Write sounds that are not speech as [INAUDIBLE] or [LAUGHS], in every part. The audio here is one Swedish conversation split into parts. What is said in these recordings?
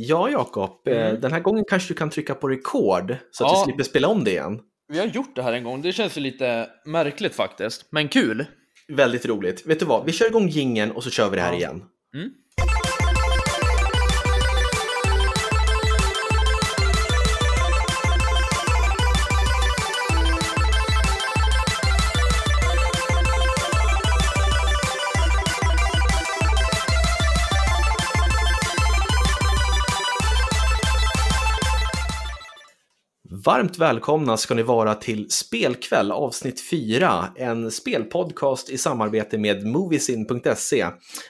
Ja, Jakob, eh, Mm. den här gången kanske du kan trycka på rekord så att Ja. du slipper spela om det igen. Vi har gjort det här en gång, det känns ju lite märkligt faktiskt, men kul. Väldigt roligt. Vet du vad, vi kör igång gingen och så kör vi det här Ja. igen. Mm. Varmt välkomna ska ni vara till Spelkväll avsnitt 4, en spelpodcast i samarbete med Moviesin.se.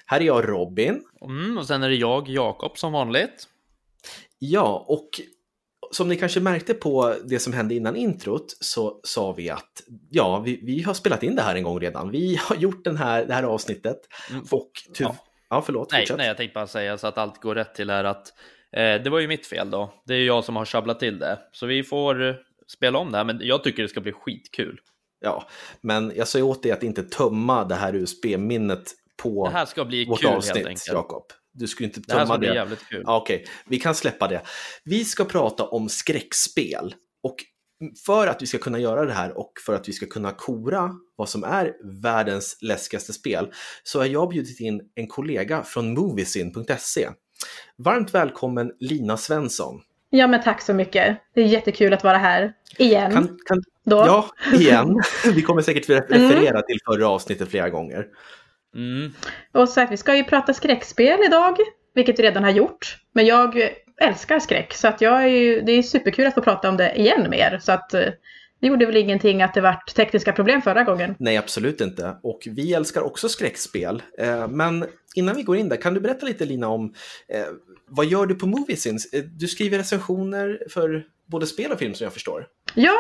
Här är jag Robin. Mm, och sen är det jag, Jakob, som vanligt. Ja, och som ni kanske märkte på det som hände innan introt så sa vi att ja, vi, vi har spelat in det här en gång redan. Vi har gjort den här, det här avsnittet. Mm, Och ty- Ja. ja. förlåt, Nej, fortsätt. nej, jag tänkte bara säga så att allt går rätt till här att det var ju mitt fel då. Det är ju jag som har sjabblat till det. Så vi får eh, spela om det här, men jag tycker det ska bli skitkul. Ja, men jag ju åt dig att inte tömma det här USB-minnet på Det här ska bli vårt kul helt avsnitt, enkelt. Jakob. Du skulle inte Det här tömma ska bli det. jävligt kul. Ja, Okej, vi kan släppa det. Vi ska prata om skräckspel. Och för att vi ska kunna göra det här och för att vi ska kunna kora vad som är världens läskigaste spel så har jag bjudit in en kollega från Moviesin.se. Varmt välkommen Lina Svensson. Ja, men tack så mycket. Det är jättekul att vara här igen. Kan, kan, då. ja, igen. [LAUGHS] Vi kommer säkert Mm. referera till förra avsnittet flera gånger. Mm. Och så att vi ska ju prata skräckspel idag, vilket vi redan har gjort. Men jag älskar skräck, så att jag är ju, det är superkul att få prata om det igen med er. Så att eh, det gjorde väl ingenting att det vart tekniska problem förra gången. Nej, absolut inte. Och vi älskar också skräckspel. Eh, Men innan vi går in där, kan du berätta lite Lina om eh, vad gör du på Moviesin? Eh, Du skriver recensioner för både spel och film som jag förstår. Ja,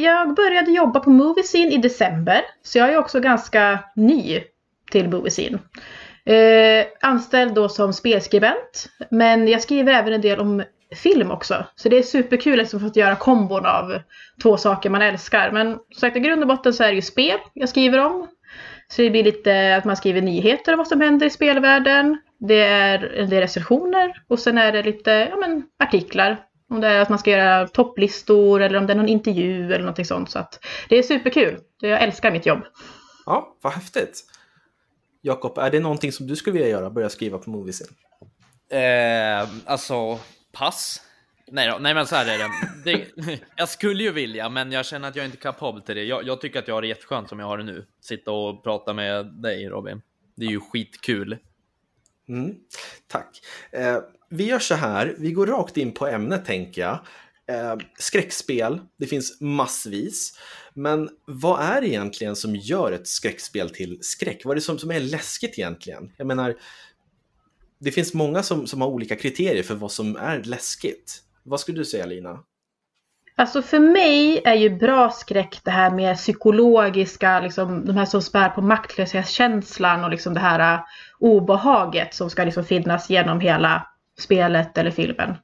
jag började jobba på Moviesin i december, så jag är också ganska ny till Moviesin. Eh, anställd då som spelskribent, men jag skriver även en del om film också. Så det är superkul att få göra kombon av två saker man älskar. Men som sagt, i grund och botten så är det ju spel jag skriver om. Så det blir lite att man skriver nyheter om vad som händer i spelvärlden. Det är en del recensioner och sen är det lite ja, men, artiklar. Om det är att man ska göra topplistor eller om det är någon intervju eller någonting sånt. Så att det är superkul. Jag älskar mitt jobb. Ja, vad häftigt. Jakob, är det någonting som du skulle vilja göra? Börja skriva på Moviesin? Eh, alltså, pass. Nej, då, nej men så här är det. det. [LAUGHS] Jag skulle ju vilja, men jag känner att jag inte är kapabel till det. Jag, jag tycker att jag har det jätteskönt som jag har det nu. Sitta och prata med dig Robin. Det är ju skitkul. Mm, tack. Eh, vi gör så här, vi går rakt in på ämnet tänker jag. Eh, skräckspel, det finns massvis. Men vad är det egentligen som gör ett skräckspel till skräck? Vad är det som, som är läskigt egentligen? Jag menar, det finns många som, som har olika kriterier för vad som är läskigt. Vad skulle du säga Lina? Alltså för mig är ju bra skräck det här med psykologiska, liksom, de här som spär på maktlöshetskänslan och liksom det här uh, obehaget som ska liksom finnas genom hela spelet eller filmen.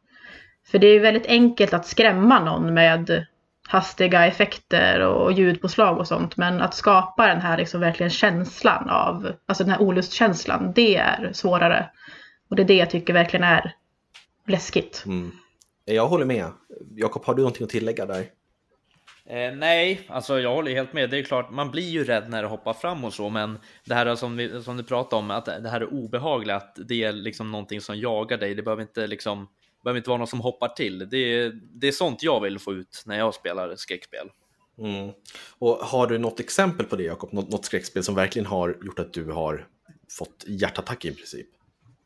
För det är ju väldigt enkelt att skrämma någon med hastiga effekter och ljudpåslag och sånt. Men att skapa den här liksom verkligen känslan av, alltså den här olustkänslan, det är svårare. Och det är det jag tycker verkligen är läskigt. Mm. Jag håller med. Jakob, har du någonting att tillägga där? Eh, nej, alltså jag håller helt med. Det är klart, man blir ju rädd när det hoppar fram och så, men det här som, vi, som du pratade om, att det här är obehagligt, att det är liksom någonting som jagar dig. Det behöver inte liksom, behöver inte vara något som hoppar till. Det är, det är sånt jag vill få ut när jag spelar skräckspel. Mm. Och har du något exempel på det Jakob? Något, något skräckspel som verkligen har gjort att du har fått hjärtattack i princip?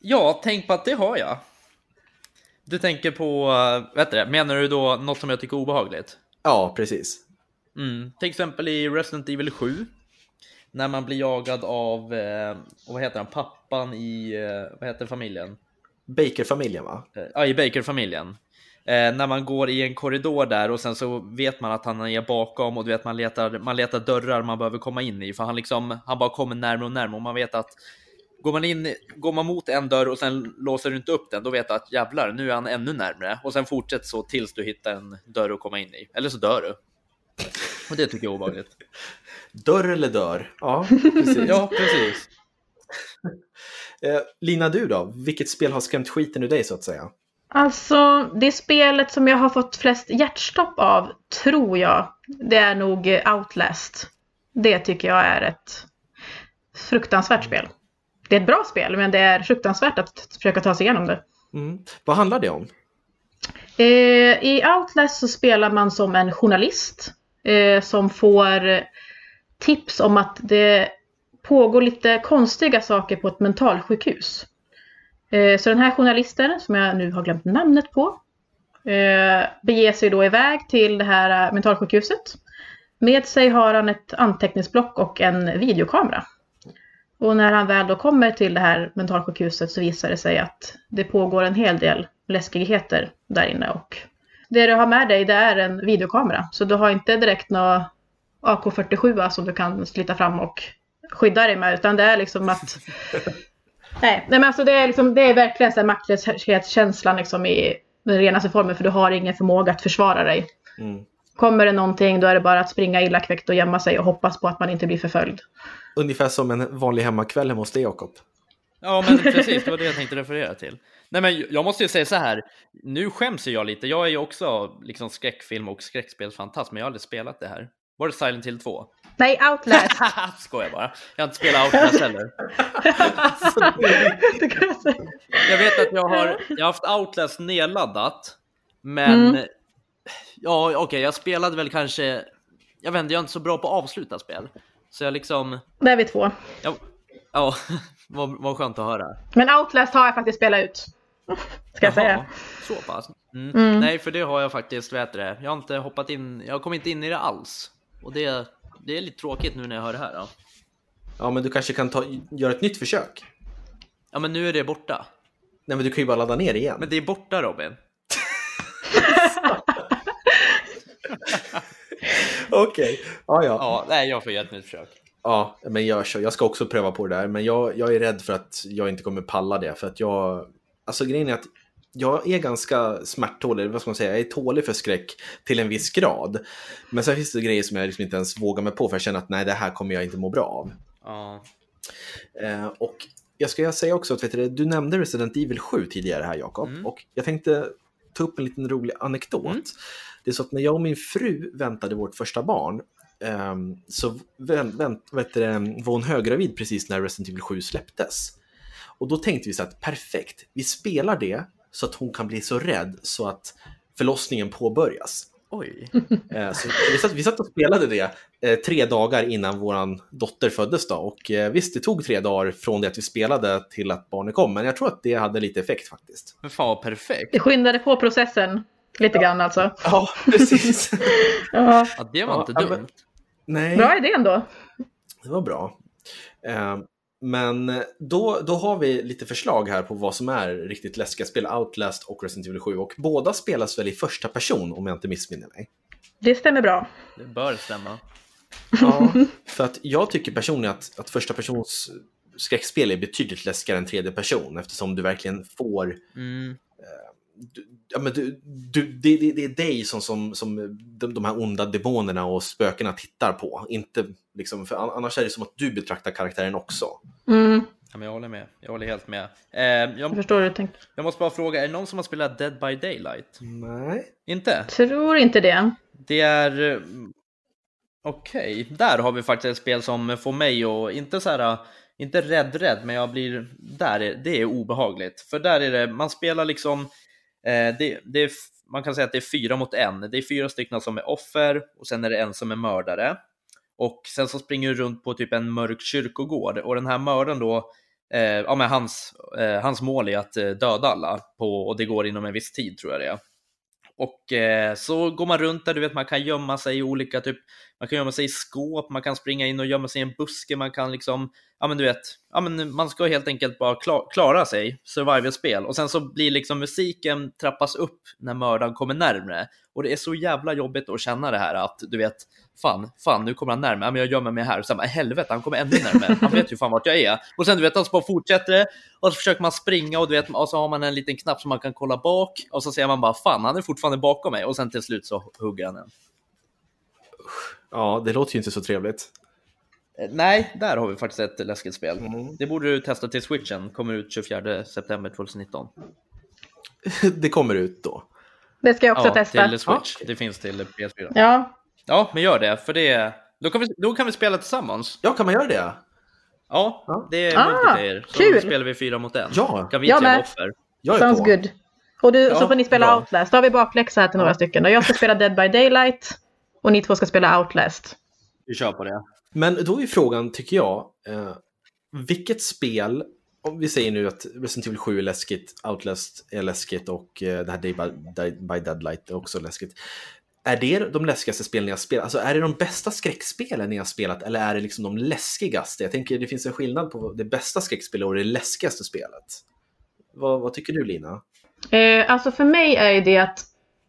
Ja, tänk på att det har jag. Du tänker på, äh, vet du det, menar du då något som jag tycker är obehagligt? Ja, precis. Mm. Till exempel i Resident Evil 7. När man blir jagad av, eh, vad heter han, pappan i, eh, vad heter familjen? Baker-familjen va? Eh, Ja, i Baker-familjen. Eh, när man går i en korridor där och sen så vet man att han är bakom och du vet man letar, man letar dörrar man behöver komma in i för han liksom, han bara kommer närmare och närmare och man vet att går man in, går man mot en dörr och sen låser du inte upp den, då vet du att jävlar, nu är han ännu närmare och sen fortsätter så tills du hittar en dörr att komma in i, eller så dör du. Och det tycker jag är obehagligt. [LAUGHS] Dörr eller dör? Ja, [LAUGHS] precis. Ja, precis. [LAUGHS] Eh, Lina, du då? Vilket spel har skrämt skiten ur dig så att säga? Alltså, det spelet som jag har fått flest hjärtstopp av, tror jag, det är nog Outlast. Det tycker jag är ett fruktansvärt spel. Det är ett bra spel, men det är fruktansvärt att försöka ta sig igenom det. Mm. Vad handlar det om? Eh, I Outlast så spelar man som en journalist eh, som får tips om att det pågår lite konstiga saker på ett mentalsjukhus. Eh, så den här journalisten, som jag nu har glömt namnet på, eh, beger sig då iväg till det här mentalsjukhuset. Med sig har han ett anteckningsblock och en videokamera. Och när han väl då kommer till det här mentalsjukhuset så visar det sig att det pågår en hel del läskigheter där inne. Och det du har med dig det är en videokamera. Så du har inte direkt någon AK47 som du kan slita fram och skydda dig med. Utan det är liksom att... [LAUGHS] nej, men alltså det är, liksom, det är verkligen en maktlöshetskänslan liksom i den renaste formen. För du har ingen förmåga att försvara dig. Mm. Kommer det någonting då är det bara att springa illa kvickt och gömma sig och hoppas på att man inte blir förföljd. Ungefär som en vanlig hemmakväll hemma hos dig Jakob. Ja men precis, det var det jag tänkte referera till. Nej men jag måste ju säga så här, nu skäms jag lite. Jag är ju också liksom skräckfilm och skräckspelsfantast, men jag har aldrig spelat det här. Var det Silent Hill 2? Nej, Outlast. [LAUGHS] Skojar bara. Jag har inte spelat Outlast heller. [LAUGHS] jag vet att jag har, jag har haft Outlast nedladdat, men mm. Ja, okej, okay, jag spelade väl kanske, jag vet inte, jag är inte så bra på att avsluta spel. Så jag liksom... Det är vi två. Ja, ja [LAUGHS] vad, vad skönt att höra. Men Outlast har jag faktiskt spelat ut. Ska jag säga. Så pass? Mm. Mm. Nej, för det har jag faktiskt, vet det. Jag har inte hoppat in, jag har kommit in i det alls. Och det, det är lite tråkigt nu när jag hör det här. Då. Ja, men du kanske kan ta, göra ett nytt försök? Ja, men nu är det borta. Nej, men du kan ju bara ladda ner igen. Men det är borta Robin. [LAUGHS] [LAUGHS] [LAUGHS] Okej, okay. ja, ja. Ja, nej, jag får göra ett nytt försök. Ja, men jag, jag ska också pröva på det där, men jag, jag är rädd för att jag inte kommer palla det. För att jag, alltså grejen är att jag är ganska smärttålig, vad ska man säga, jag är tålig för skräck till en viss grad. Men sen finns det grejer som jag liksom inte ens vågar mig på för jag känner att nej, det här kommer jag inte må bra av. Ja. Eh, och jag ska säga också att vet du, du nämnde Resident Evil 7 tidigare här Jakob, mm. och jag tänkte ta upp en liten rolig anekdot. Mm. Det är så att när jag och min fru väntade vårt första barn um, så vänt, vänt, vet du, var hon höggravid precis när Resident Evil 7 släpptes. Och då tänkte vi så att perfekt, vi spelar det så att hon kan bli så rädd så att förlossningen påbörjas. Oj. [LAUGHS] Eh, så vi, satt, vi satt och spelade det eh, tre dagar innan vår dotter föddes. Då. Och eh, visst, det tog tre dagar från det att vi spelade till att barnet kom, men jag tror att det hade lite effekt faktiskt. Men fan vad perfekt. Det skyndade på processen lite ja. grann alltså. Ja, precis. [LAUGHS] ja. ja. det var inte dumt. nej. Bra idé ändå. Det var bra. Men då, då har vi lite förslag här på vad som är riktigt läskiga spel, Outlast och Resident Evil 7. Och båda spelas väl i första person om jag inte missminner mig. Det stämmer bra. Det bör stämma. Ja, [LAUGHS] för att jag tycker personligen att, att första persons skräckspel är betydligt läskigare än tredje person eftersom du verkligen får mm du, ja, men du, du, det, det, det, är dig som, som, som de, de här onda demonerna och spökena tittar på. Inte liksom, för annars är det som att du betraktar karaktären också. Mm. Ja, men jag håller med. Jag håller helt med. Eh, jag, jag förstår hur du tänker. Jag måste bara fråga, är det någon som har spelat Dead by Daylight? Nej. Inte? Tror inte det. Det är... Eh, okej, okay. där har vi faktiskt ett spel som får mig att, inte så här, inte rädd rädd, men jag blir, där det är obehagligt. För där är det, man spelar liksom Eh, det, det är, man kan säga att det är fyra mot en. Det är fyra stycken som är offer och sen är det en som är mördare. Och sen så springer du runt på typ en mörk kyrkogård och den här mördaren då, eh, ja men hans, eh, hans mål är att eh, döda alla på, och det går inom en viss tid tror jag det är. Och eh, så går man runt där, du vet man kan gömma sig i olika, typ, man kan gömma sig i skåp, man kan springa in och gömma sig i en buske, man kan liksom, ja men du vet, ja men man ska helt enkelt bara klar, klara sig, survival-spel. Och sen så blir liksom musiken trappas upp när mördaren kommer närmre. Och det är så jävla jobbigt att känna det här att du vet, fan, fan nu kommer han närmare, men jag gömmer mig här. Och sen bara, helvete, han kommer ännu närmare. Han vet ju fan vart jag är. Och sen du vet, han bara fortsätter det. Och så försöker man springa och du vet, och så har man en liten knapp som man kan kolla bak. Och så ser man bara, fan, han är fortfarande bakom mig. Och sen till slut så hugger han en. Ja, det låter ju inte så trevligt. Eh, Nej, där har vi faktiskt ett läskigt spel. Mm. Det borde du testa till switchen, kommer ut 24 september 2019. [LAUGHS] det kommer ut då. Det ska jag också Ja, testa. till Switch. Okej. Det finns till PS4. Ja, Ja, men gör det, för det... Då kan vi, då kan vi spela tillsammans. Ja, kan man göra det? Ja, Ja. det är Ah, multiplayer. Så kul. då spelar vi fyra mot en. Ja. Kan vi Jag med. offer? Jag är sounds på. good. Och du, Ja, så får ni spela bra. Outlast. Då har vi bakläxa här till några stycken. Och jag ska spela Dead by Daylight. Och ni två ska spela Outlast. Vi kör på det. Men då är frågan, tycker jag, eh, vilket spel, om vi säger nu att Resident Evil 7 är läskigt, Outlast är läskigt och eh, det här Day by, Day by Deadlight är också läskigt. Är det de läskigaste spelen ni har spelat? Alltså är det de bästa skräckspelen ni har spelat eller är det liksom de läskigaste? Jag tänker det finns en skillnad på det bästa skräckspelet och det läskigaste spelet. Vad, vad tycker du Lina? Eh, alltså för mig är det att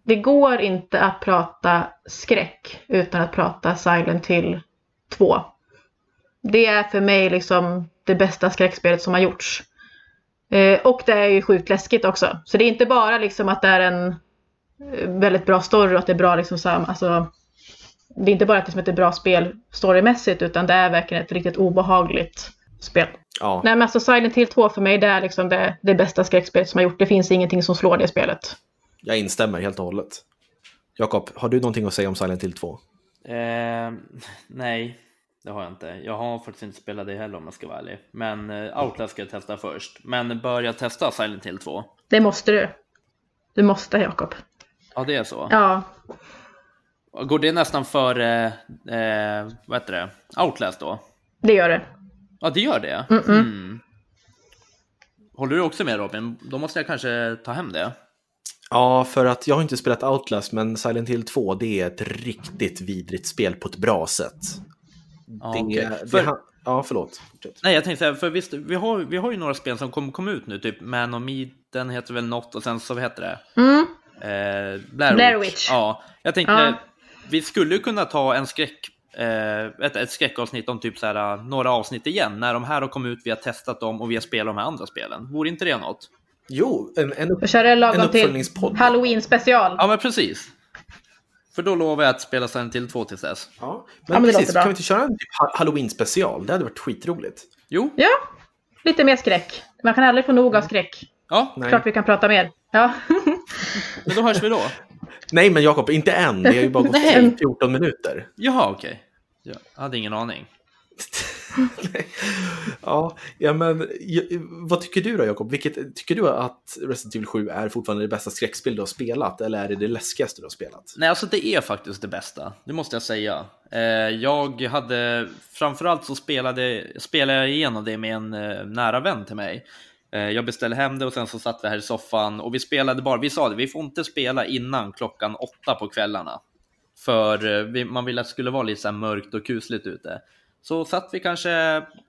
det går inte att prata skräck utan att prata Silent Hill 2. Det är för mig liksom det bästa skräckspelet som har gjorts. Eh, och det är ju sjukt läskigt också. Så det är inte bara liksom att det är en eh, väldigt bra story och att det är bra liksom så här, alltså, Det är inte bara att det är ett bra spel storymässigt utan det är verkligen ett riktigt obehagligt spel. Ja, Nej men alltså Silent Hill 2 för mig det är liksom det, det bästa skräckspelet som har gjort. Det finns ingenting som slår det spelet. jag instämmer helt och hållet. Jakob, har du någonting att säga om Silent Hill 2? Eh, [LAUGHS] nej, det har jag inte. Jag har faktiskt inte spelat det heller om jag ska vara ärlig. Men eh, Outlast ska jag testa först. Men bör jag testa Silent Hill 2? Det måste du. Du måste Jakob. Ja, det är så. Ja. Går det nästan för, eh, eh, vad heter det, Outlast då? Det gör det. Ja, det gör det? Mm. Håller du också med Robin? Då måste jag kanske ta hem det. Ja, för att jag har inte spelat Outlast, men Silent Hill 2, det är ett riktigt vidrigt spel på ett bra sätt. Ja, det, okej. det, För- ja, förlåt. Nej, jag tänkte säga, för visst, vi har, vi har ju några spel som kommer kom ut nu, typ Man of Meat, den heter väl något och sen så vad heter det? Mm. Eh, Blair, Blair Witch. Witch. Ja, jag tänkte, Ja. vi skulle kunna ta en skräck, eh, ett, ett skräckavsnitt om typ så här, några avsnitt igen, när de här har kommit ut, vi har testat dem och vi har spelat de här andra spelen. Vore inte det något? Jo, en, en, upp, kör det en lagom till uppföljningspodd. Halloween special. Ja, men precis. För då lovar jag att spela sen till två tills dess. Ja, Ja, men men det precis, kan vi inte köra en typ ha- Halloween-special? Det hade varit skitroligt. Jo, Ja, lite mer skräck. Man kan aldrig få nog av skräck. ja, Nej, Klart vi kan prata mer. Ja. [LAUGHS] men då hörs vi då. Nej men Jakob, inte än. Det har ju bara gått [LAUGHS] Nej. 14 minuter. Jaha, okej. Jag hade ingen aning. [LAUGHS] [LAUGHS] ja, ja, men vad tycker du då Jakob? Vilket, tycker du att Resident Evil 7 är fortfarande det bästa skräckspel du har spelat? Eller är det det läskigaste du har spelat? Nej, alltså det är faktiskt det bästa. Det måste jag säga. Eh, jag hade, framförallt så spelade, spelade jag igenom det med en eh, nära vän till mig. Eh, jag beställde hem det och sen så satt vi här i soffan och vi spelade bara, vi sa det, vi får inte spela innan klockan åtta på kvällarna. För man ville att det skulle vara lite så här mörkt och kusligt ute. Så satt vi kanske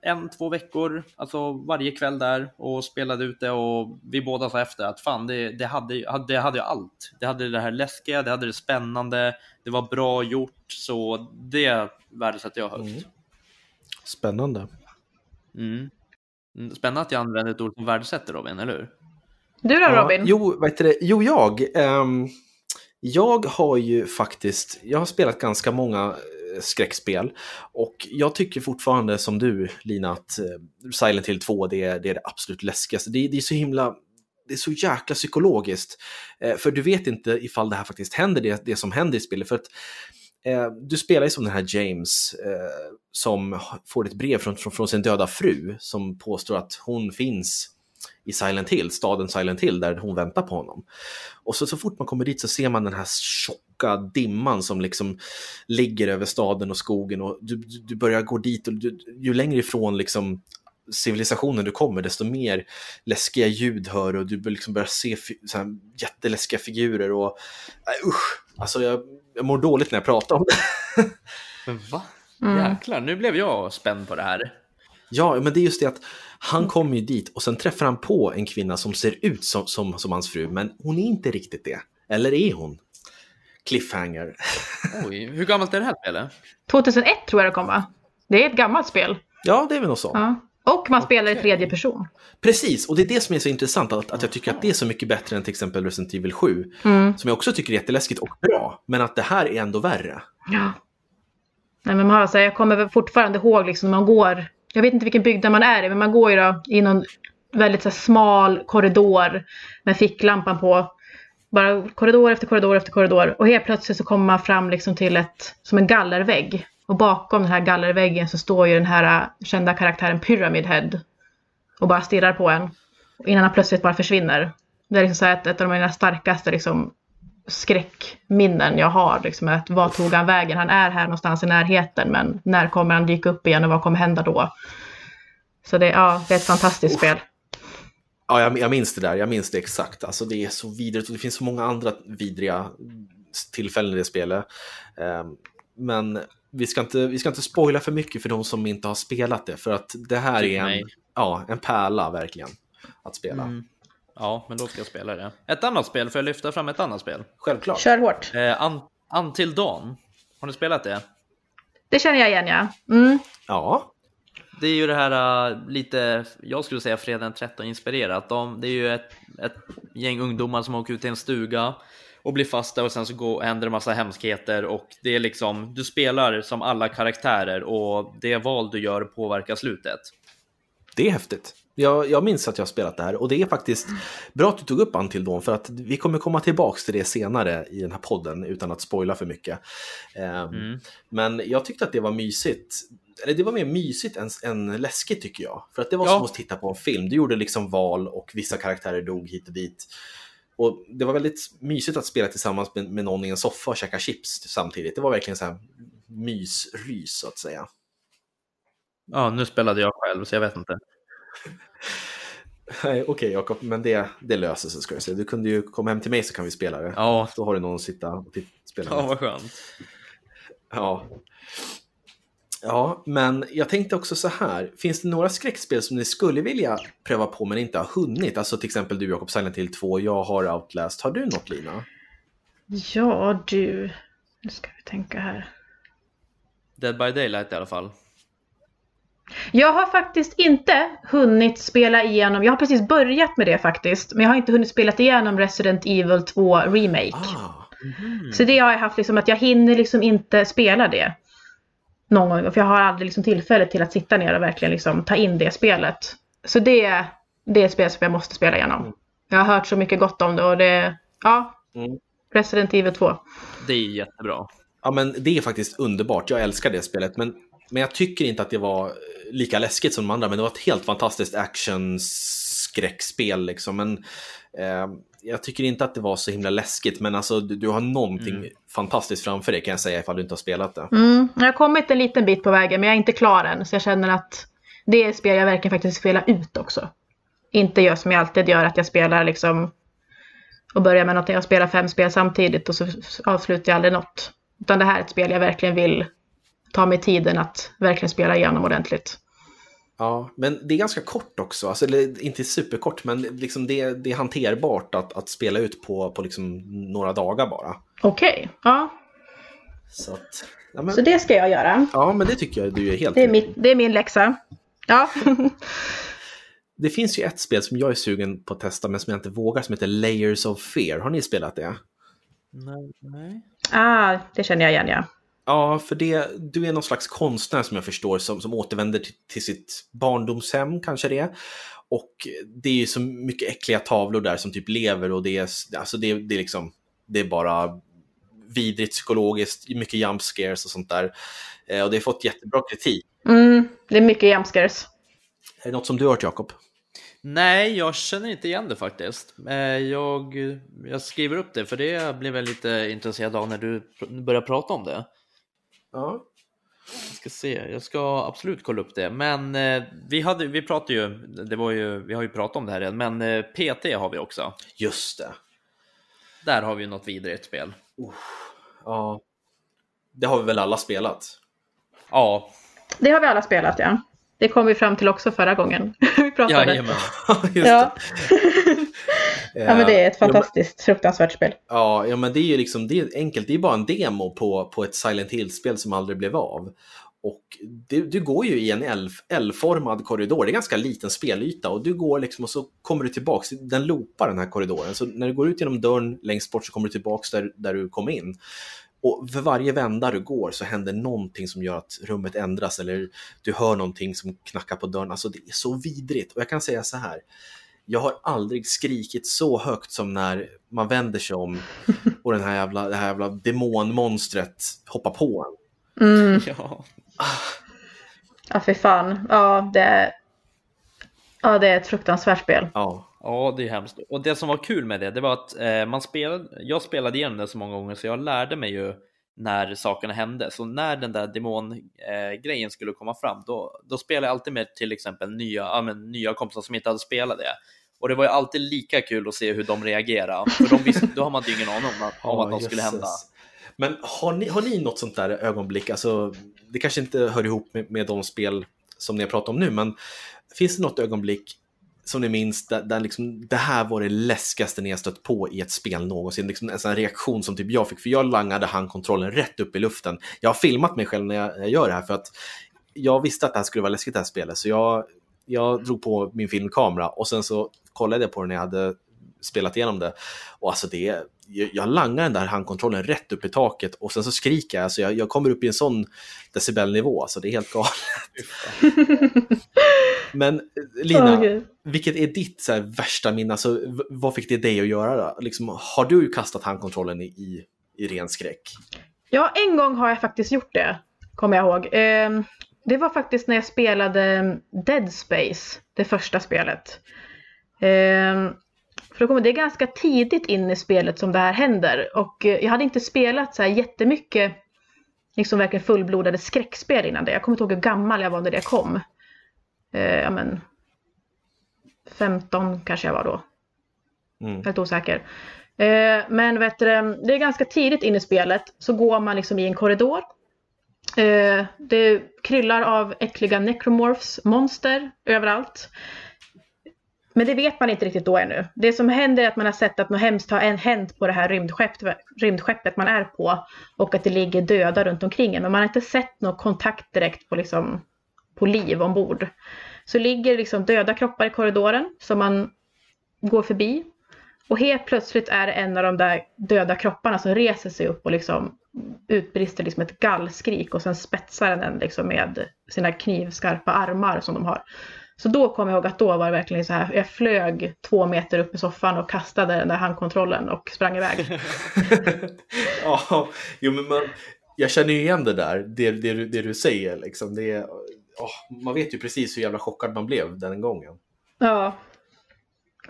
en, två veckor, alltså varje kväll där och spelade ut det och vi båda sa efter att fan, det, det, hade, det hade ju allt. Det hade det här läskiga, det hade det spännande, det var bra gjort, så det värdesätter jag högt. Mm. Spännande. Mm. Mm, Spännande att jag använder ett ord som värdesätter Robin, eller hur? Du då Ja, Robin? jo, vad heter det? jo, jag. ehm, jag har ju faktiskt, jag har spelat ganska många skräckspel och jag tycker fortfarande som du Lina att eh, Silent Hill 2 det är det, är det absolut läskigaste. Det, det är så himla, det är så jäkla psykologiskt. Eh, för du vet inte ifall det här faktiskt händer, det, det som händer i spelet. För att eh, du spelar ju som den här James eh, som får ett brev från, från, från sin döda fru som påstår att hon finns i Silent Hill, staden Silent Hill, där hon väntar på honom. Och så, så fort man kommer dit så ser man den här tjocka dimman som liksom ligger över staden och skogen och du, du, du börjar gå dit och du, ju längre ifrån liksom civilisationen du kommer, desto mer läskiga ljud hör och du liksom börjar se så här jätteläskiga figurer och äh, usch, alltså jag, jag mår dåligt när jag pratar om det. [LAUGHS] Men va? Mm. Jäklar, nu blev jag spänd på det här. Ja, men det är just det att han kommer ju dit och sen träffar han på en kvinna som ser ut som, som, som hans fru, men hon är inte riktigt det. Eller är hon? Cliffhanger. [LAUGHS] Oj, hur gammalt är det här spelet? 2001 tror jag det kom va? Det är ett gammalt spel. Ja, det är väl nog så. Ja. Och man spelar i tredje person. Precis, och det är det som är så intressant, att, att jag tycker att det är så mycket bättre än till exempel Resident Evil 7, Mm. som jag också tycker är jätteläskigt och bra, men att det här är ändå värre. Ja. Nej, men man har, så här, jag kommer väl fortfarande ihåg liksom man går, jag vet inte vilken byggnad man är i, men man går ju då i någon väldigt så här, smal korridor med ficklampan på. Bara korridor efter korridor efter korridor och helt plötsligt så kommer man fram liksom till ett, som en gallervägg. Och bakom den här gallerväggen så står ju den här äh, kända karaktären Pyramid Head och bara stirrar på en. Innan han plötsligt bara försvinner. Det är liksom så här ett, ett av mina starkaste liksom, skräckminnen jag har. Liksom, att vad tog han vägen? Han är här någonstans i närheten men när kommer han dyka upp igen och vad kommer hända då? Så det, ja, det är ett fantastiskt spel. Ja, jag, jag minns det där. Jag minns det exakt. Alltså, det är så vidrigt och det finns så många andra vidriga tillfällen i det spelet. Um, men vi ska, inte, vi ska inte spoila för mycket för de som inte har spelat det, för att det här är en, ja, en pärla verkligen att spela. Mm. Ja, men då ska jag spela det. Ett annat spel, får jag lyfta fram ett annat spel? Självklart. Kör hårt. Eh, Until Dawn. Har ni spelat det? Det känner jag igen, ja. Mm. Ja. Det är ju det här uh, lite, jag skulle säga fredagen 13 inspirerat. De, det är ju ett, ett gäng ungdomar som åker ut till en stuga och blir fasta och sen så går, händer det massa hemskheter och det är liksom, du spelar som alla karaktärer och det val du gör påverkar slutet. Det är häftigt. Jag, jag minns att jag har spelat det här och det är faktiskt bra att du tog upp Until Dawn för att vi kommer komma tillbaka till det senare i den här podden utan att spoila för mycket. Um, mm. Men jag tyckte att det var mysigt. Eller det var mer mysigt än, än läskigt tycker jag. För att det var ja. som att titta på en film. Du gjorde liksom val och vissa karaktärer dog hit och dit. Och det var väldigt mysigt att spela tillsammans med, med någon i en soffa och käka chips samtidigt. Det var verkligen så här mysrys så att säga. Ja, nu spelade jag själv så jag vet inte. Nej, okej okay, Jakob, men det, det löser sig ska jag säga. Du kunde ju komma hem till mig så kan vi spela det. Ja. Då har du någon att sitta och spela med. Ja, vad skönt. Ja. Ja, men jag tänkte också så här. Finns det några skräckspel som ni skulle vilja pröva på men inte har hunnit? Alltså till exempel du Jakob, Silent Hill 2, jag har Outlast. Har du något Lina? Ja du, nu ska vi tänka här. Dead by Daylight i alla fall. Jag har faktiskt inte hunnit spela igenom, jag har precis börjat med det faktiskt, men jag har inte hunnit spela igenom Resident Evil 2 Remake. Ah, mm. Så det har jag haft liksom att jag hinner liksom inte spela det någon gång, för jag har aldrig liksom tillfälle till att sitta ner och verkligen liksom ta in det spelet. Så det, det är ett spel som jag måste spela igenom. Mm. Jag har hört så mycket gott om det och det, ja, mm. Resident Evil 2. Det är jättebra. Ja, men det är faktiskt underbart. Jag älskar det spelet, men men jag tycker inte att det var lika läskigt som de andra, men det var ett helt fantastiskt action-skräckspel liksom. Men eh, jag tycker inte att det var så himla läskigt, men alltså du, du har någonting mm. fantastiskt framför dig kan jag säga ifall du inte har spelat det. Mm. Jag har kommit en liten bit på vägen, men jag är inte klar än, så jag känner att det är ett spel jag verkligen faktiskt spela ut också. Inte gör som jag alltid gör, att jag spelar liksom och börjar med någonting och spelar fem spel samtidigt och så avslutar jag aldrig något. Utan det här är ett spel jag verkligen vill ta mig tiden att verkligen spela igenom ordentligt. Ja, men det är ganska kort också, alltså, eller inte superkort, men liksom det, det är hanterbart att, att spela ut på, på liksom några dagar bara. Okej, okay, ja. Så, att, ja, men, Så det ska jag göra. Ja, men det tycker jag du är helt Det är, mitt, det är min läxa. Ja. [LAUGHS] det finns ju ett spel som jag är sugen på att testa, men som jag inte vågar, som heter Layers of Fear. Har ni spelat det? Nej. nej. Ah, det känner jag igen, ja. Ja, för det, du är någon slags konstnär som jag förstår som, som återvänder till, till sitt barndomshem, kanske det. Och det är ju så mycket äckliga tavlor där som typ lever och det är, alltså det, det är liksom, det är bara vidrigt psykologiskt, mycket jump scares och sånt där. Eh, och det har fått jättebra kritik. Mm, det är mycket jump scares. Är det något som du har hört, Jakob? Nej, jag känner inte igen det faktiskt. Eh, jag, jag skriver upp det, för det blev jag lite intresserad av när du började prata om det. Ja. Jag ska se, jag ska absolut kolla upp det. Men eh, vi, hade, vi pratade ju, det var ju, vi har ju pratat om det här redan, men eh, PT har vi också. Just det. Där har vi något vidrigt spel. Uh, ja, det har vi väl alla spelat? Ja. Det har vi alla spelat, ja. Det kom vi fram till också förra gången [LAUGHS] vi pratade. Jajamän. [LAUGHS] Just ja. [LAUGHS] ja, men det är ett fantastiskt ja, fruktansvärt spel. Ja, ja, men det är ju liksom, det är enkelt. Det är bara en demo på, på ett Silent Hill-spel som aldrig blev av. Och du, du går ju i en L-formad korridor, det är ganska liten spelyta och du går liksom och så kommer du tillbaks, den loopar den här korridoren. Så när du går ut genom dörren längst bort så kommer du tillbaks där, där du kom in. Och för varje vända du går så händer någonting som gör att rummet ändras eller du hör någonting som knackar på dörren. Alltså det är så vidrigt. Och jag kan säga så här, jag har aldrig skrikit så högt som när man vänder sig om och den här jävla, det här jävla demonmonstret hoppar på en. Mm. [LAUGHS] Ja. Ja, för fan. Ja, det är... Ja, det är ett fruktansvärt spel. Ja, Ja, det är hemskt. Och det som var kul med det, det var att eh, man spelade, jag spelade igenom det så många gånger så jag lärde mig ju när sakerna hände. Så när den där demongrejen eh, skulle komma fram, då, då spelade jag alltid med till exempel nya, ja, men, nya kompisar som inte hade spelat det. Och det var ju alltid lika kul att se hur de reagerade, för de visste, då har man ju ingen aning om, att- om att något skulle hända. Men har ni, har ni något sånt där ögonblick, alltså det kanske inte hör ihop med, med de spel som ni har pratat om nu, men finns det något ögonblick som ni minns där, där liksom, det här var det läskigaste ni har stött på i ett spel någonsin? Liksom en sån här reaktion som typ jag fick, för jag langade handkontrollen rätt upp i luften. Jag har filmat mig själv när jag, jag gör det här för att jag visste att det här skulle vara läskigt det här spelet, så jag, jag drog på min filmkamera och sen så kollade jag på det när jag hade spelat igenom det. Och alltså det, jag, langar den där handkontrollen rätt upp i taket och sen så skriker jag, alltså jag, jag kommer upp i en sån decibelnivå, alltså det är helt galet. [LAUGHS] Men eh, Lina, gud. vilket är ditt så här, värsta minne? Alltså, vad fick det dig att göra? Då? Liksom, har du kastat handkontrollen i, i, i ren skräck? Ja, en gång har jag faktiskt gjort det, kommer jag ihåg. Ehm, det var faktiskt när jag spelade Dead Space, det första spelet. Ehm, för kommer det är ganska tidigt in i spelet som det här händer. Och eh, jag hade inte spelat så här jättemycket liksom verkligen fullblodade skräckspel innan det. Jag kommer inte ihåg hur gammal jag var när det kom. Eh, ja, men 15 kanske jag var då. Mm. Helt osäker. Eh, men vet du, det är ganska tidigt in i spelet så går man liksom i en korridor. Eh, det kryllar av äckliga necromorphs, monster överallt. Men det vet man inte riktigt då ännu. Det som händer är att man har sett att något hemskt har hänt på det här rymdskeppet, rymdskeppet man är på och att det ligger döda runt omkring en. Men man har inte sett någon kontakt direkt på, liksom, på liv ombord. Så ligger liksom döda kroppar i korridoren som man går förbi. Och helt plötsligt är det en av de där döda kropparna som reser sig upp och liksom utbrister liksom ett gallskrik och sen spetsar den den liksom med sina knivskarpa armar som de har. Så då kommer jag ihåg att då var det verkligen så här, jag flög två meter upp i soffan och kastade den där handkontrollen och sprang iväg. [LAUGHS] ja, jo, men man, jag känner ju igen det där, det, det, det du säger. Liksom. Det, åh, man vet ju precis hur jävla chockad man blev den gången. Ja.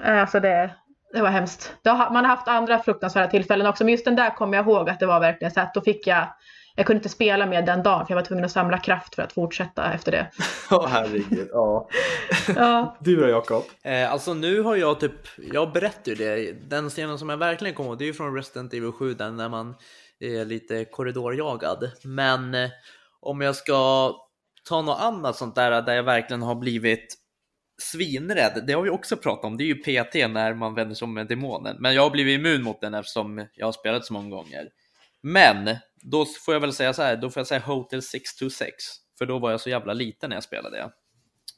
Alltså det, det var hemskt. Man har haft andra fruktansvärda tillfällen också, men just den där kommer jag ihåg att det var verkligen så att då fick jag, jag kunde inte spela med den dagen för jag var tvungen att samla kraft för att fortsätta efter det. [LAUGHS] Ja, herregud. Ja. [LAUGHS] Ja, Du då, Jakob? Eh, alltså nu har jag typ, jag berättar ju det, den scenen som jag verkligen kommer ihåg, det är ju från Resident Evil 7, den när man är lite korridorjagad. Men eh, om jag ska ta något annat sånt där, där jag verkligen har blivit svinrädd, det har vi också pratat om, det är ju PT när man vänder sig om med demonen. Men jag har blivit immun mot den eftersom jag har spelat så många gånger. Men då får jag väl säga så här, då får jag säga Hotel 626, för då var jag så jävla liten när jag spelade det.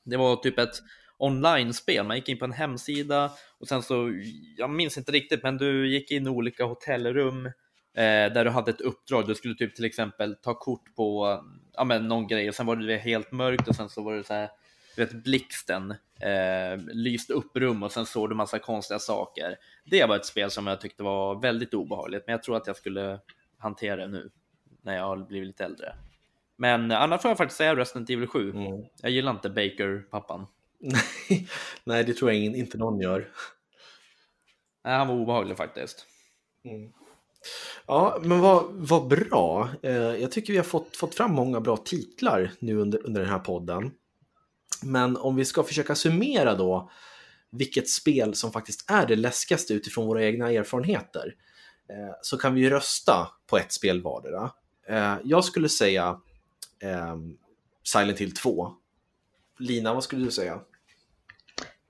Det var typ ett online-spel, man gick in på en hemsida och sen så, jag minns inte riktigt, men du gick in i olika hotellrum eh, där du hade ett uppdrag. Du skulle typ till exempel ta kort på ja, men någon grej och sen var det helt mörkt och sen så var det så här, du vet, blixten eh, lyste upp rum och sen såg du massa konstiga saker. Det var ett spel som jag tyckte var väldigt obehagligt, men jag tror att jag skulle hantera det nu när jag har blivit lite äldre. Men annars får jag faktiskt säga Resident Evil 7. Mm. Jag gillar inte Baker-pappan. [LAUGHS] Nej, det tror jag in- inte någon gör. Nej, han var obehaglig faktiskt. Ja, men vad, vad bra. Eh, jag tycker vi har fått, fått fram många bra titlar nu under, under den här podden. Men om vi ska försöka summera då vilket spel som faktiskt är det läskigaste utifrån våra egna erfarenheter så kan vi rösta på ett spel vardera. Eh, jag skulle säga eh, Silent Hill 2. Lina, vad skulle du säga?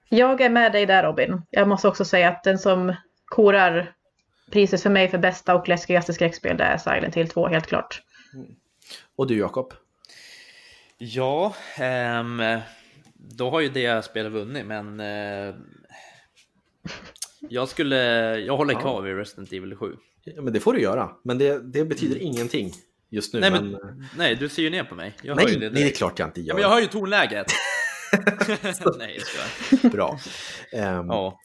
jag är med dig där Robin. Jag måste också säga att den som korar priset för mig för bästa och läskigaste skräckspel det är Silent Hill 2, helt klart. Och du Jakob? Ja, ehm, då har ju det spelet vunnit, men eh, Jag skulle, jag håller Ja. kvar vid Resident Evil 7. Ja, men det får du göra. Men det, det betyder ingenting just nu. Nej, men, men, nej, du ser ju ner på mig. Jag nej, det nej, det är klart jag inte gör. Ja, men jag hör ju tonläget. [LAUGHS] [LAUGHS] nej, jag. Bra. Ehm, Ja.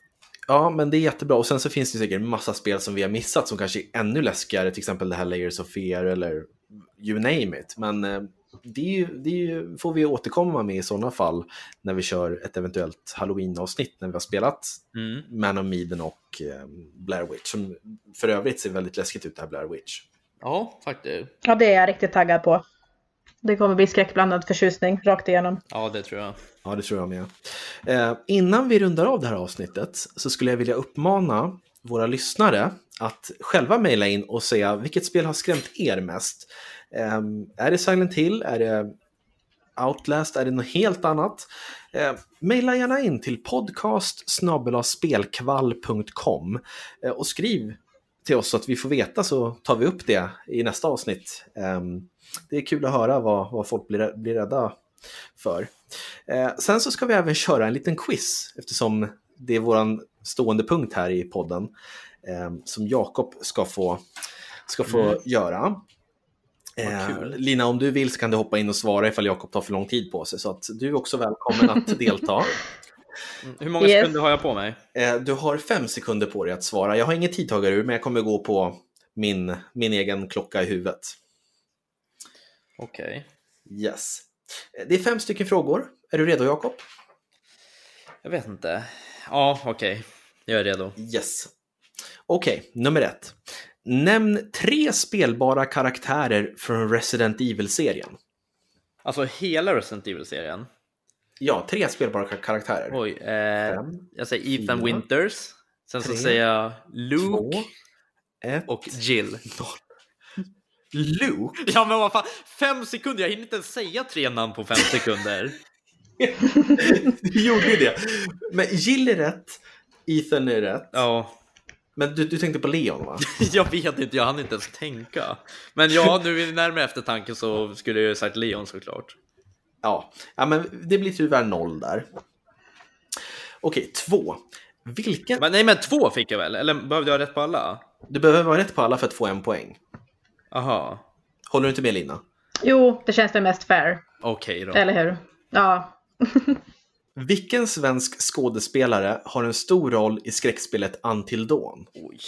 Ja, men det är jättebra. Och sen så finns det säkert massa spel som vi har missat som kanske är ännu läskigare, till exempel det här Layers of Fear eller you name it. Men eh, det, det får vi återkomma med i sådana fall när vi kör ett eventuellt Halloween-avsnitt när vi har spelat Mm. Man of Medan och eh, Blair Witch, som för övrigt ser väldigt läskigt ut det här Blair Witch. ja, faktiskt. Ja, det är jag riktigt taggad på. Det kommer bli skräckblandad förtjusning rakt igenom. Ja, det tror jag. Ja, det tror jag med. Eh, innan vi rundar av det här avsnittet så skulle jag vilja uppmana våra lyssnare att själva mejla in och säga vilket spel har skrämt er mest. Eh, är det Silent Hill? Är det Outlast? Är det något helt annat? Eh, maila gärna in till podcast spelkvall.com eh, och skriv till oss så att vi får veta så tar vi upp det i nästa avsnitt. Eh, det är kul att höra vad, vad folk blir, blir rädda för. Eh, sen så ska vi även köra en liten quiz eftersom det är våran stående punkt här i podden eh, som Jakob ska få, ska få Mm. göra. Eh. Lina, om du vill så kan du hoppa in och svara ifall Jakob tar för lång tid på sig. Så att du är också välkommen att [LAUGHS] delta. Mm. Hur många Yes. sekunder har jag på mig? Eh, du har fem sekunder på dig att svara. Jag har ingen tidtagarur, men jag kommer gå på min, min egen klocka i huvudet. Okej. Yes. Eh, Det är fem stycken frågor. Är du redo, Jakob? Jag vet inte. Ja, okej. Jag är redo. Yes. Okej, nummer ett. Nämn tre spelbara karaktärer från Resident Evil-serien. Alltså hela Resident Evil-serien. Ja, tre spelbara kar- karaktärer. Oj. Eh, Fem, jag säger Ethan fyra, Winters. Sen tre, så säger jag Luke två, ett, och Jill. noll. Luke? Ja men vad fan, fem sekunder, jag hinner inte ens säga tre namn på fem sekunder. [LAUGHS] du gjorde ju det. Men Jill är rätt, Ethan är rätt. Ja, Men du, du tänkte på Leon va? [LAUGHS] jag vet inte, jag hann inte ens tänka. Men ja, nu är vi närmare eftertanke så skulle jag ju sagt Leon såklart. Ja. ja, men det blir tyvärr noll där. Okej, två. Vilken... Men nej men två fick jag väl? Eller behövde jag ha rätt på alla? Du behöver vara rätt på alla för att få en poäng. Aha. Håller du inte med Lina? Jo, det känns det mest fair. Okej då. Eller hur? Ja. [LAUGHS] Vilken svensk skådespelare har en stor roll i skräckspelet Until Dawn? Oj.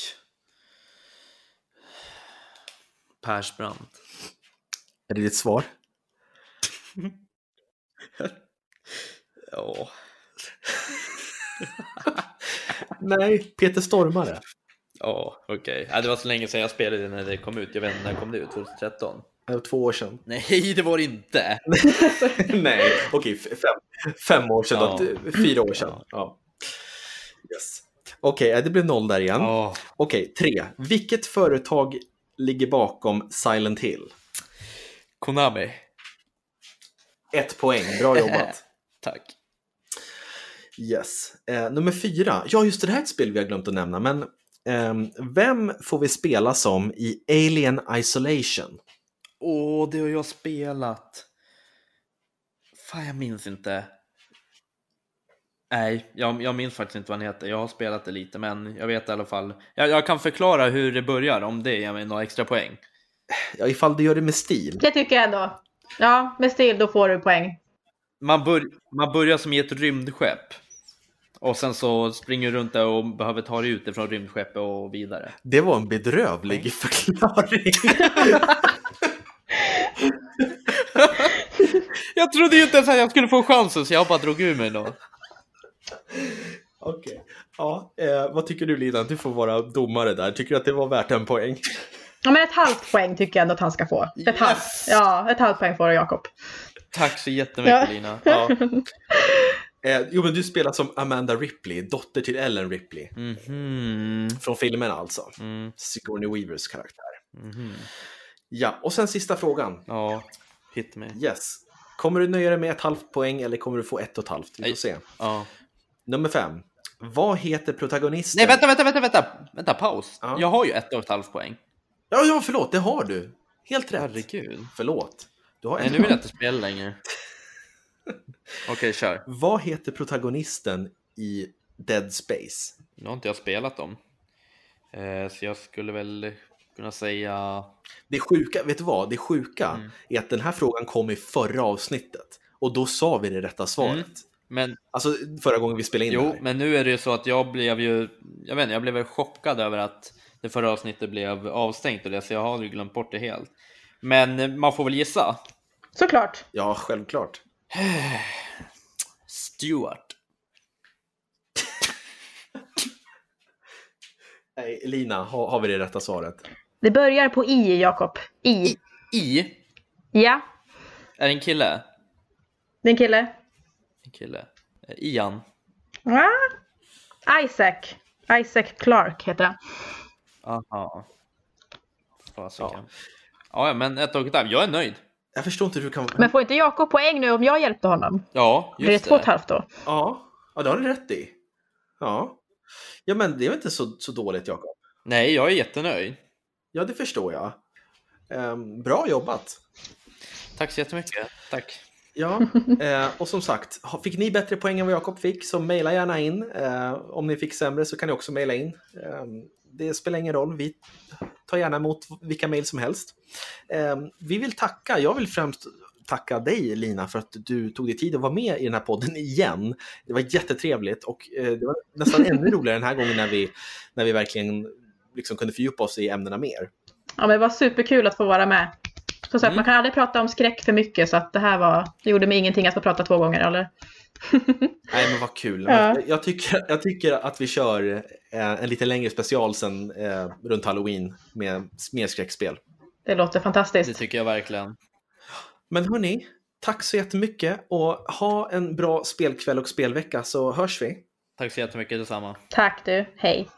Persbrandt. Är det ditt svar? [LAUGHS] Ja. [LAUGHS] Nej, Peter Stormare. Ja, okej. Ja, det var så länge sedan jag spelade när det kom ut. Jag vet inte när det kom ut, 2013? Det var två år sedan. Nej, det var det inte. [LAUGHS] Nej, okej, fem, fem år sedan. Ja. Fyra år sedan. Ja. Yes. Okej, ja, det blev noll där igen. Ja. Okej, tre. Vilket företag ligger bakom Silent Hill? Konami. Ett poäng, bra jobbat. [LAUGHS] Tack. Yes. Eh, nummer fyra. Ja, just det här är ett spel vi har glömt att nämna, men ehm, vem får vi spela som i Alien Isolation? Åh, det har jag spelat. Fan, jag minns inte. Nej, jag, jag minns faktiskt inte vad han heter. Jag har spelat det lite, men jag vet i alla fall. Jag, jag kan förklara hur det börjar om det ger mig några extra poäng. Ja, ifall du gör det med stil. Det tycker jag ändå. Ja, med stil då får du poäng. Man, bör, man börjar som i ett rymdskepp. Och sen så springer du runt där och behöver ta dig ut ifrån rymdskeppet och vidare. Det var en bedrövlig förklaring. [LAUGHS] Jag trodde ju inte ens att jag skulle få chansen så jag bara drog ur mig något. Okej. Ja, eh, vad tycker du Lina? Du får vara domare där. Tycker du att det var värt en poäng? Ja, men ett halvt poäng tycker jag ändå att han ska få. Ett Yes! halvt. Ja, ett halvt poäng får du Jakob. Tack så jättemycket Ja. Lina. Ja. [LAUGHS] Eh, jo, men du spelar som Amanda Ripley, dotter till Ellen Ripley. Mhm. Från filmen alltså. Mm, Sigourney Weavers karaktär. mhm. Ja, och sen sista frågan. Ja, hit me. Yes. Kommer du nöja dig med ett halvt poäng eller kommer du få ett och ett halvt? Vi får se. Ja. Nummer fem. Vad heter protagonisten? Nej, vänta, vänta, vänta, vänta, vänta, paus. Ja. Jag har ju ett och ett halvt poäng. Ja, ja, förlåt, det har du. Helt rätt. Herregud. Förlåt. Du har Nej, nu vill jag inte spela längre. [LAUGHS] Okej, kör. Vad heter protagonisten i Dead Space? Nu har inte jag spelat dem. Eh, så jag skulle väl kunna säga... Det sjuka, vet du vad? Det sjuka Mm. är att den här frågan kom i förra avsnittet. Och då sa vi det rätta svaret. Mm. Men Alltså förra gången vi spelade in det jo, här. men nu är det ju så att jag blev ju... Jag vet inte, jag blev chockad över att det förra avsnittet blev avstängt och det, så jag har ju glömt bort det helt. Men eh, man får väl gissa. Såklart. Ja, självklart. [SIGHS] Stuart. [LAUGHS] Nej, Lina, har, har vi det rätta svaret? Det börjar på I, Jakob. I. I? Ja, Är det en kille? det är en kille. En kille. Eh, Ian. Ah. Isaac. Isaac Clark heter han. Aha. Fasiken. Ja. ja, men ett och ett halvt. Jag är nöjd. Jag förstår inte hur du kan... Men får inte Jakob poäng nu om jag hjälpte honom? Ja, Blir det just två och ett halvt då? Ja, ja, det har du rätt i. Ja. Ja, men det är väl inte så, så dåligt, Jakob? Nej, jag är jättenöjd. Ja, det förstår jag. Ehm, bra jobbat! Tack så jättemycket. Tack. Ja, eh, och som sagt, fick ni bättre poäng än vad Jakob fick så mejla gärna in. Eh, om ni fick sämre så kan ni också mejla in. Eh, det spelar ingen roll, vi tar gärna emot vilka mejl som helst. Eh, vi vill tacka, jag vill främst tacka dig Lina för att du tog dig tid att vara med i den här podden igen. Det var jättetrevligt och eh, det var nästan ännu roligare den här gången när vi, när vi verkligen liksom kunde fördjupa oss i ämnena mer. Ja, men det var superkul att få vara med. Som sagt, Mm. man kan aldrig prata om skräck för mycket så att det här var, det gjorde mig ingenting att få prata två gånger eller? [LAUGHS] Nej men vad kul. Ja. Jag, tycker, jag tycker att vi kör eh, en lite längre special sen eh, runt halloween med mer skräckspel. Det låter Det fantastiskt. tycker jag verkligen. Men hörni, tack så jättemycket och ha en bra spelkväll och spelvecka så hörs vi. Tack så jättemycket detsamma. Tack du, hej.